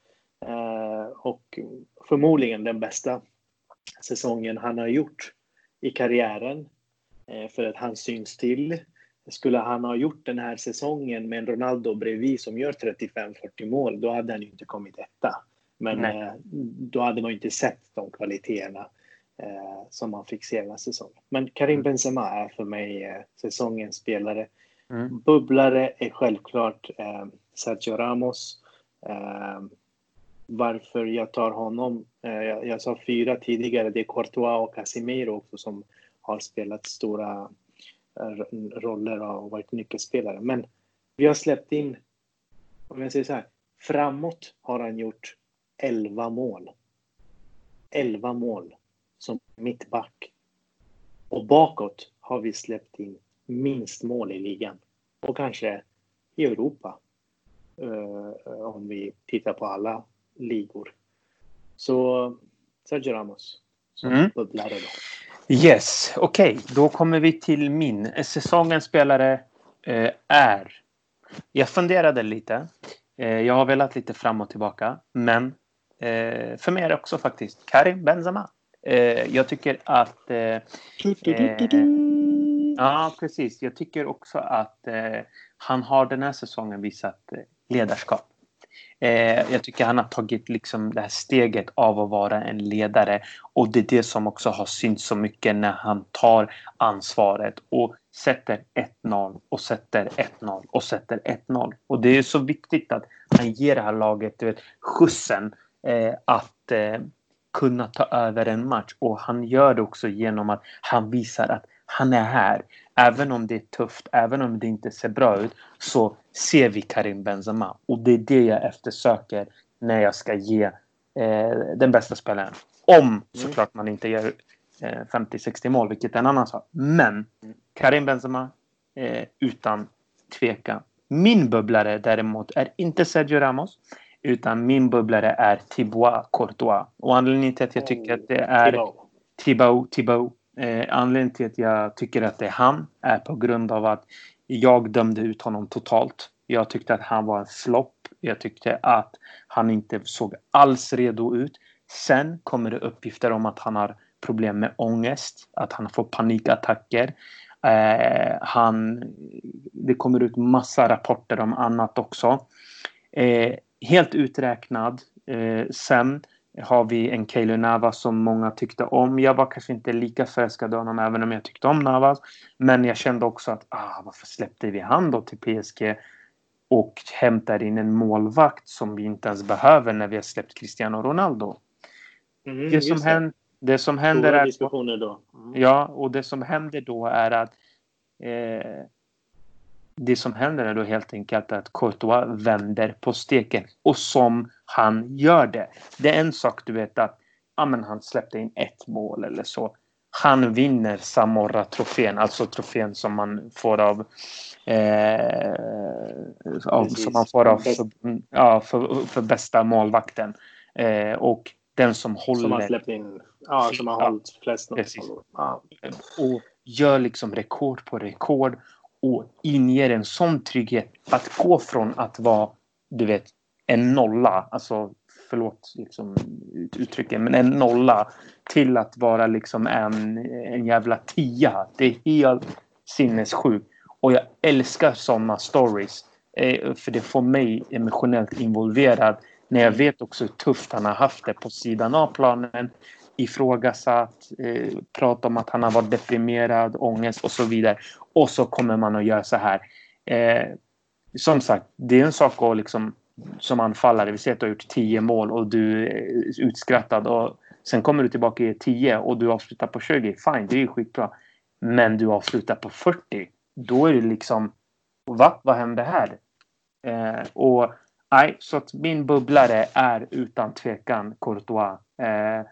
Eh, och förmodligen den bästa säsongen han har gjort i karriären. Eh, för att han syns till. Skulle han ha gjort den här säsongen med en Ronaldo bredvid som gör 35-40 mål, då hade han ju inte kommit etta. Men eh, då hade man inte sett de kvaliteterna eh, som man fick se hela säsongen. Men Karim mm. Benzema är för mig eh, säsongens spelare. Mm. Bubblare är självklart Sergio Ramos. Varför jag tar honom, jag, jag, sa fyra tidigare, det är Courtois och Casimiro också som har spelat stora roller och varit nyckelspelare. Men vi har släppt in, om jag säger så här, framåt har han gjort 11 mål. 11 mål som mittback. Och bakåt har vi släppt in minst mål i ligan. Och kanske i Europa. Uh, om vi tittar på alla ligor. Så Sergio Ramos som mm. bubblare då. Yes, okej. Okay. Då kommer vi till min. Säsongens spelare uh, är... Jag funderade lite. Uh, jag har velat lite fram och tillbaka. Men Eh, för mig är det också faktiskt Karim Benzema. Eh, jag tycker att... Eh, ja, precis. Jag tycker också att han har den här säsongen visat ledarskap. Eh, jag tycker han har tagit liksom det här steget av att vara en ledare och det är det som också har synts så mycket när han tar ansvaret och sätter 1-0 och sätter 1-0 och sätter 1-0. Och det är så viktigt att han ger det här laget du vet, skjutsen eh, att eh, kunna ta över en match och han gör det också genom att han visar att han är här. Även om det är tufft, även om det inte ser bra ut så ser vi Karim Benzema och det är det jag eftersöker när jag ska ge eh, den bästa spelaren. Om mm. såklart man inte gör eh, 50-60 mål, vilket är en annan sak. Men Karim Benzema eh, utan tvekan. Min bubblare däremot är inte Sergio Ramos. Utan min bubblare är Thibaut Courtois. Och anledningen till att jag tycker att det är Thibaut, Thibaut. Eh, anledningen till att jag tycker att det är han är på grund av att jag dömde ut honom totalt. Jag tyckte att han var en flopp. Jag tyckte att han inte såg alls redo ut. Sen kommer det uppgifter om att han har problem med ångest, att han får panikattacker. Eh, han, det kommer ut massa rapporter om annat också. Eh, helt uträknad. Eh, sen har vi en Keylor Navas som många tyckte om. Jag var kanske inte lika förälskad i honom även om jag tyckte om Navas. Men jag kände också att ah, varför släppte vi han då till PSG och hämtar in en målvakt som vi inte ens behöver när vi har släppt Cristiano Ronaldo. Mm, det, som händer, det som händer är... Då. Mm. Ja, och det som händer då är att eh, det som händer är då helt enkelt att Courtois vänder på steken och som han gör det. Det är en sak du vet att ja, men han släppte in ett mål eller så. Han vinner Samora-trofén, alltså trofén som man får av, eh, av som man får av för, ja, för, för bästa målvakten. Eh, och den som håller... Som har släppt in, ja, som har hållit flest ja. Och gör liksom rekord på rekord och inger en sån trygghet att gå från att vara, du vet, en nolla, alltså förlåt liksom, uttrycket, men en nolla till att vara liksom en, en jävla tia. Det är helt sinnessjukt. Och jag älskar sådana stories. Eh, för det får mig emotionellt involverad. När jag vet också hur tufft han har haft det på sidan av planen ifrågasatt, eh, pratat om att han har varit deprimerad, ångest och så vidare. Och så kommer man att göra så här. Eh, som sagt, det är en sak att liksom som anfallare, vi säger att du har gjort 10 mål och du är utskrattad och sen kommer du tillbaka i 10 och du avslutar på 20. Fine, det är ju skitbra. Men du avslutar på 40. Då är det liksom, va? Vad hände här? Eh, och nej, så att min bubblare är utan tvekan Courtois. Eh,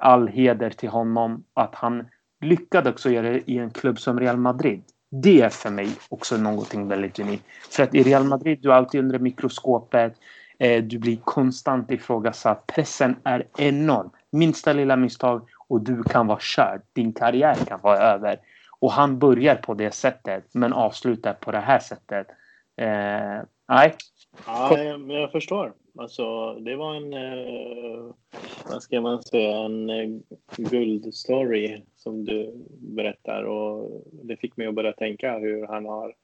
all heder till honom att han lyckades också göra det i en klubb som Real Madrid. Det är för mig också någonting väldigt unikt. För att i Real Madrid, du är alltid under mikroskopet. Eh, du blir konstant ifrågasatt. Pressen är enorm. Minsta lilla misstag och du kan vara körd. Din karriär kan vara över. Och han börjar på det sättet men avslutar på det här sättet. Eh, nej. Ja, jag, jag förstår. Alltså, det var en, eh, vad ska man säga, en eh, guldstory som du berättar och det fick mig att börja tänka hur han har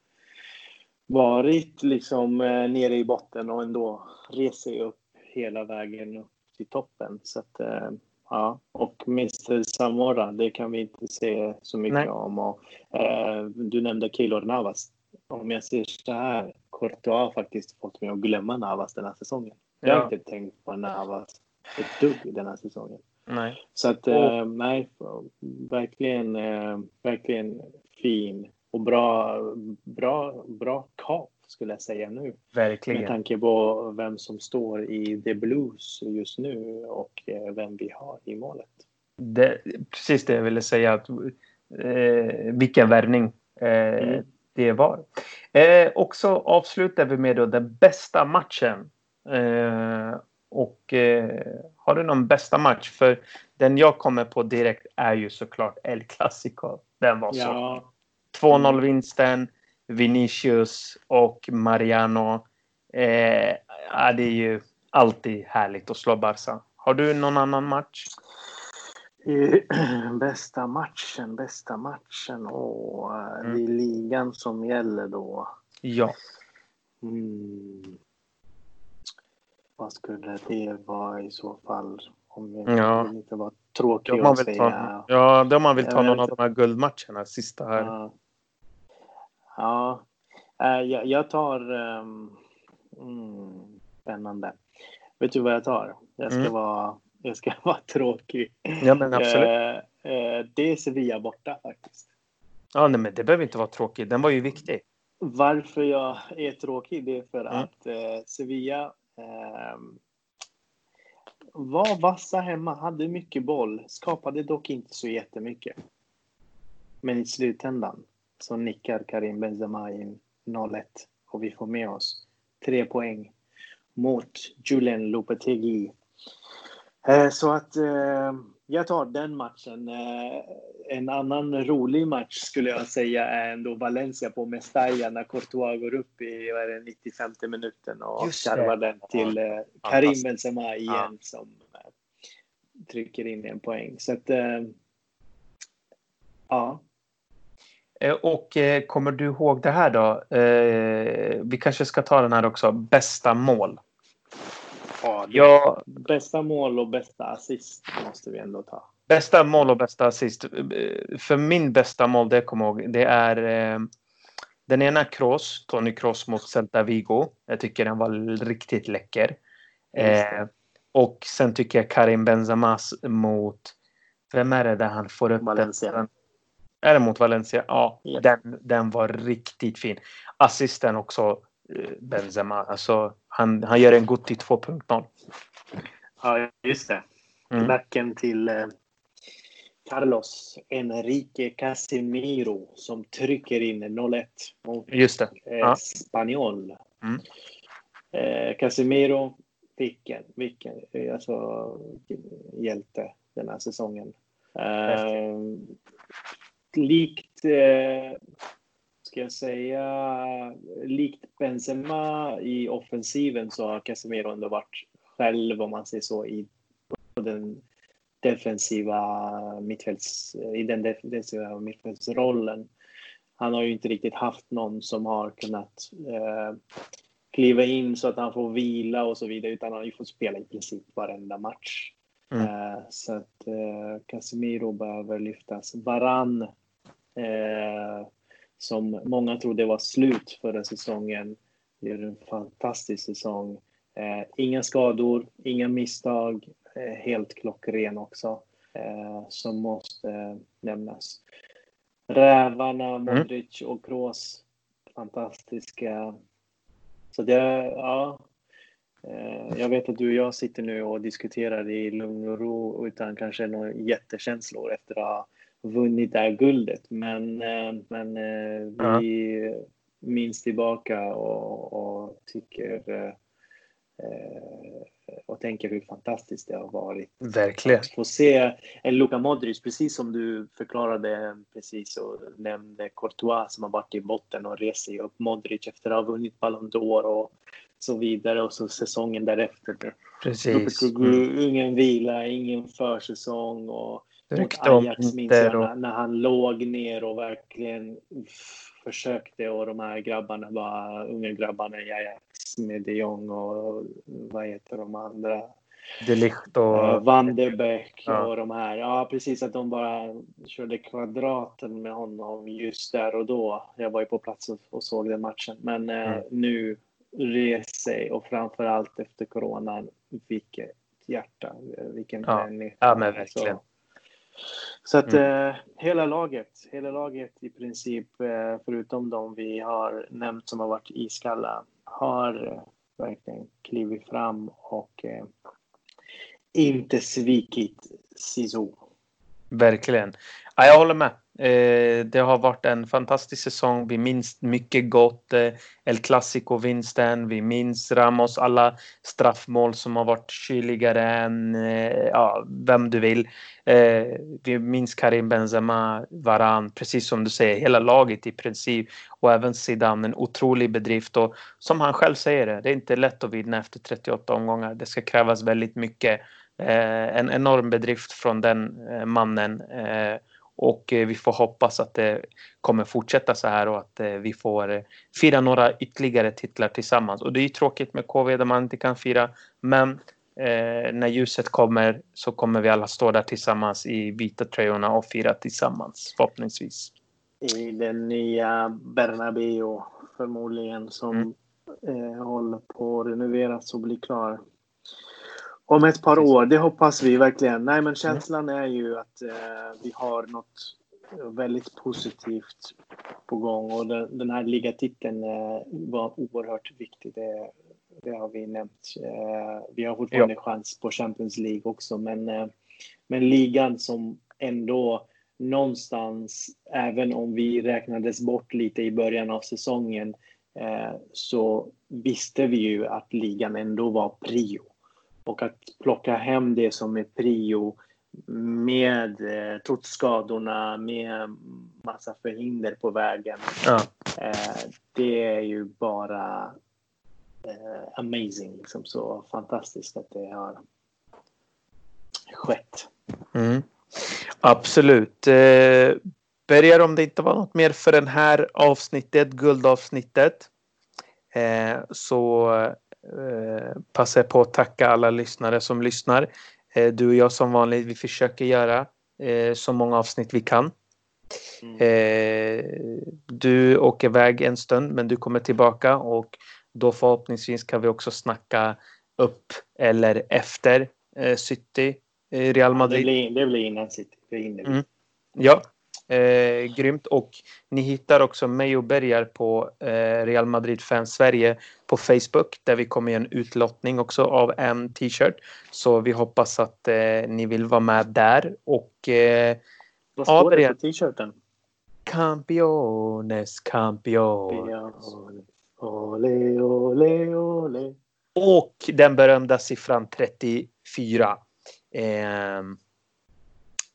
varit liksom eh, nere i botten och ändå rest sig upp hela vägen upp till toppen. Så att, eh, ja, och Mr Samora, det kan vi inte se så mycket Nej. om. Och, eh, du nämnde Keylor Navas. Om jag ser så här, Courtois har faktiskt fått mig att glömma Navas den här säsongen. Jag har inte tänkt på Navas ett dugg den här säsongen. Nej. Så att, eh, nej, verkligen, eh, verkligen fin och bra, bra, bra kap skulle jag säga nu. Verkligen. Med tanke på vem som står i The Blues just nu och eh, vem vi har i målet. Det, precis det jag ville säga. Att, eh, vilken värvning eh, mm. Det var. Eh, och så avslutar vi med då den bästa matchen. Eh, och eh, har du någon bästa match? För den jag kommer på direkt är ju såklart El Clasico. Den var så. 2-0 vinsten. Vinicius och Mariano. Eh, ja, det är ju alltid härligt att slå Barca. Har du någon annan match? *clears throat* bästa matchen, bästa matchen. Åh, mm. det är ligan som gäller då. Ja. Mm. Vad skulle det vara i så fall? Om jag ja. inte vara tråkig att säga. Ta, ja, då man vill ta någon av de här guldmatcherna, sista här. Ja, ja. Äh, jag, jag tar... Um, mm, spännande. Vet du vad jag tar? Jag ska, mm. vara, jag ska *laughs* vara tråkig. Ja, men absolut. Uh, uh, det är Sevilla borta faktiskt. Ja, nej, men det behöver inte vara tråkigt. Den var ju viktig. Varför jag är tråkig, det är för mm. att uh, Sevilla Eh, var vassa hemma, hade mycket boll, skapade dock inte så jättemycket. Men i slutändan så nickar Karim Benzema in 0-1 och vi får med oss tre poäng mot Julen Lopetegui. Eh, så att eh, jag tar den matchen. Eh, en annan rolig match skulle jag säga är ändå Valencia på Mestalla när Courtois går upp i vad är det, 95 minuten och karvar den till Karim Benzema igen ja. som trycker in en poäng. Så att, ja. Och kommer du ihåg det här då? Vi kanske ska ta den här också. Bästa mål. Ja, ja, bästa mål och bästa assist måste vi ändå ta. Bästa mål och bästa assist. För min bästa mål, det kommer jag ihåg, det är eh, den ena Kroos, Tony Kroos mot Celta Vigo. Jag tycker den var riktigt läcker. Eh, och sen tycker jag Karim Benzemas mot, vem är det där han får upp Valencia. Den? Är det mot Valencia? Ja, yes. den, den var riktigt fin. Assisten också, Benzema. Alltså, han, han gör en Gutti 2.0. Ja, just det. Mm. Backen till eh, Carlos Enrique Casemiro som trycker in 0-1 mot just det. Eh, ja. Spaniol. Mm. Eh, Casemiro, vilken, vilken alltså, hjälte den här säsongen. Eh, likt eh, ska jag säga, likt Benzema i offensiven så har Casemiro ändå varit själv, om man säger så, i den defensiva mittfälts, i den defensiva mittfältsrollen. Han har ju inte riktigt haft någon som har kunnat eh, kliva in så att han får vila och så vidare, utan han har ju fått spela i princip varenda match. Mm. Eh, så att eh, Casemiro behöver lyftas. Varann eh, som många trodde var slut förra säsongen gör en fantastisk säsong. Eh, inga skador, inga misstag, eh, helt klockren också. Eh, som måste nämnas. Rävarna, mm. Modric och Kroos, fantastiska. Så det, ja. Eh, jag vet att du och jag sitter nu och diskuterar i lugn och ro utan kanske några jättekänslor efter att ha vunnit det här guldet. Men, eh, men eh, vi ja. minns tillbaka och, och tycker och tänker hur fantastiskt det har varit. Verkligen. Att få se en Luka Modric, precis som du förklarade precis och nämnde Courtois som har varit i botten och rest sig upp. Modric efter att ha vunnit Ballon d'Or och så vidare och så säsongen därefter. Precis. Mm. Ingen vila, ingen försäsong och mot Ajax minns jag när, när han låg ner och verkligen försökte och de här grabbarna var unga grabbarna i Ajax med de Jong och vad heter de andra? De Ligt och... Van de Beek ja. och de här. Ja, precis att de bara körde kvadraten med honom just där och då. Jag var ju på plats och, såg den matchen. Men uh, mm. nu rest sig och framför allt efter coronan, vilket hjärta, vilken ja. människa. Ja, men verkligen. Så, så att mm. eh, hela laget, hela laget i princip, eh, förutom de vi har nämnt som har varit iskalla, har eh, verkligen klivit fram och eh, inte svikit Sisu. Verkligen. Ja, jag håller med. Eh, det har varit en fantastisk säsong. Vi minns mycket gott. Eh, El Clasico-vinsten. Vi minns Ramos alla straffmål som har varit kyligare än eh, ja, vem du vill. Eh, vi minns Karim Benzema, Varan, precis som du säger, hela laget i princip. Och även Zidane, en otrolig bedrift. Och som han själv säger det, det är inte lätt att vinna efter 38 omgångar. Det ska krävas väldigt mycket. En enorm bedrift från den mannen. Och eh, vi får hoppas att det kommer fortsätta så här och att eh, vi får eh, fira några ytterligare titlar tillsammans. Och det är ju tråkigt med KV där man inte kan fira. Men eh, när ljuset kommer så kommer vi alla stå där tillsammans i vita tröjorna och fira tillsammans förhoppningsvis. I den nya Bernabéu förmodligen som mm. eh, håller på att renoveras och bli klar. Om ett par år, det hoppas vi verkligen. Nej, men känslan är ju att eh, vi har något väldigt positivt på gång och den, den här ligatiteln eh, var oerhört viktig. Det, det har vi nämnt. Eh, vi har fortfarande ja. chans på Champions League också, men, eh, men ligan som ändå någonstans, även om vi räknades bort lite i början av säsongen, eh, så visste vi ju att ligan ändå var prio. Och att plocka hem det som är prio med, eh, trots skadorna, med massa förhinder på vägen. Ja. Eh, det är ju bara eh, amazing, liksom så fantastiskt att det har skett. Mm. Absolut. Eh, Berger, om det inte var något mer för den här avsnittet, guldavsnittet, eh, så Eh, passar på att tacka alla lyssnare som lyssnar. Eh, du och jag som vanligt, vi försöker göra eh, så många avsnitt vi kan. Mm. Du åker iväg en stund men du kommer tillbaka och då förhoppningsvis kan vi också snacka upp eller efter City, Real Madrid. Ja, det, blir, det blir innan City. Det mm. Ja, Eh, grymt. Och ni hittar också mig och Bergar på eh, Real Madrid Fans Sverige på Facebook där vi kommer göra en utlottning också av en t-shirt. Så vi hoppas att eh, ni vill vara med där. Och, eh, Vad står det på t-shirten? Campiones, campiones. Ole, ole, ole. Och den berömda siffran 34.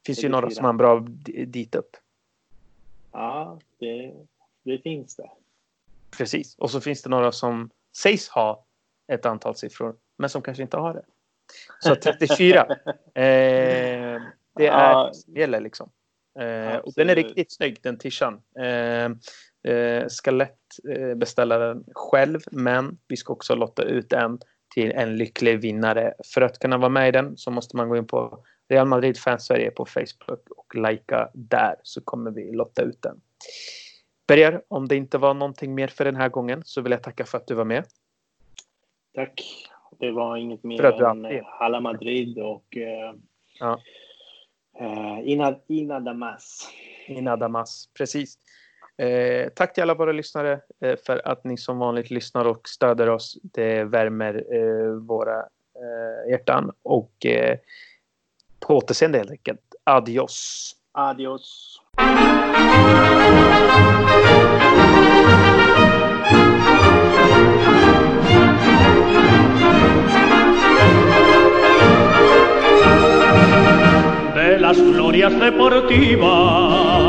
Finns ju några som har en bra dit upp. Ja, det, det finns det. Precis. Och så finns det några som sägs ha ett antal siffror, men som kanske inte har det. Så *laughs* 34. eh, det är ja, gäller liksom. Eh, och den är riktigt snygg, den tishan. Eh, eh, ska lätt eh, beställa den själv, men vi ska också lotta ut en till en lycklig vinnare. För att kunna vara med i den så måste man gå in på Real Madrid Fans Sverige på Facebook och likea där så kommer vi lotta ut den. Berger, om det inte var någonting mer för den här gången så vill jag tacka för att du var med. Tack. Det var inget mer än eh, Hala Madrid och eh, ja. eh, Ina, Ina Damas. Ina Damas, precis. Eh, tack till alla våra lyssnare eh, för att ni som vanligt lyssnar och stöder oss. Det värmer eh, våra eh, hjärtan och eh, på återseende helt enkelt. Adios. Adios. De las glorias deportivas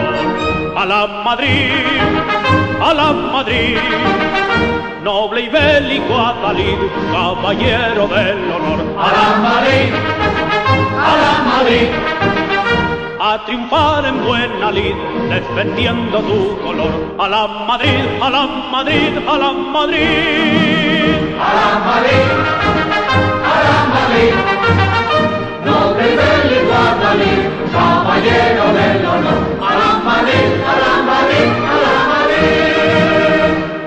a la Madrid, a la Madrid, noble y bélico Atalid, caballero del honor. A la Madrid, a la Madrid, a triunfar en buena lid, defendiendo tu color. A la Madrid, a la Madrid, a la Madrid. A la Madrid, a la Madrid, noble y bélico Atalid, caballero del honor. A la Madrid.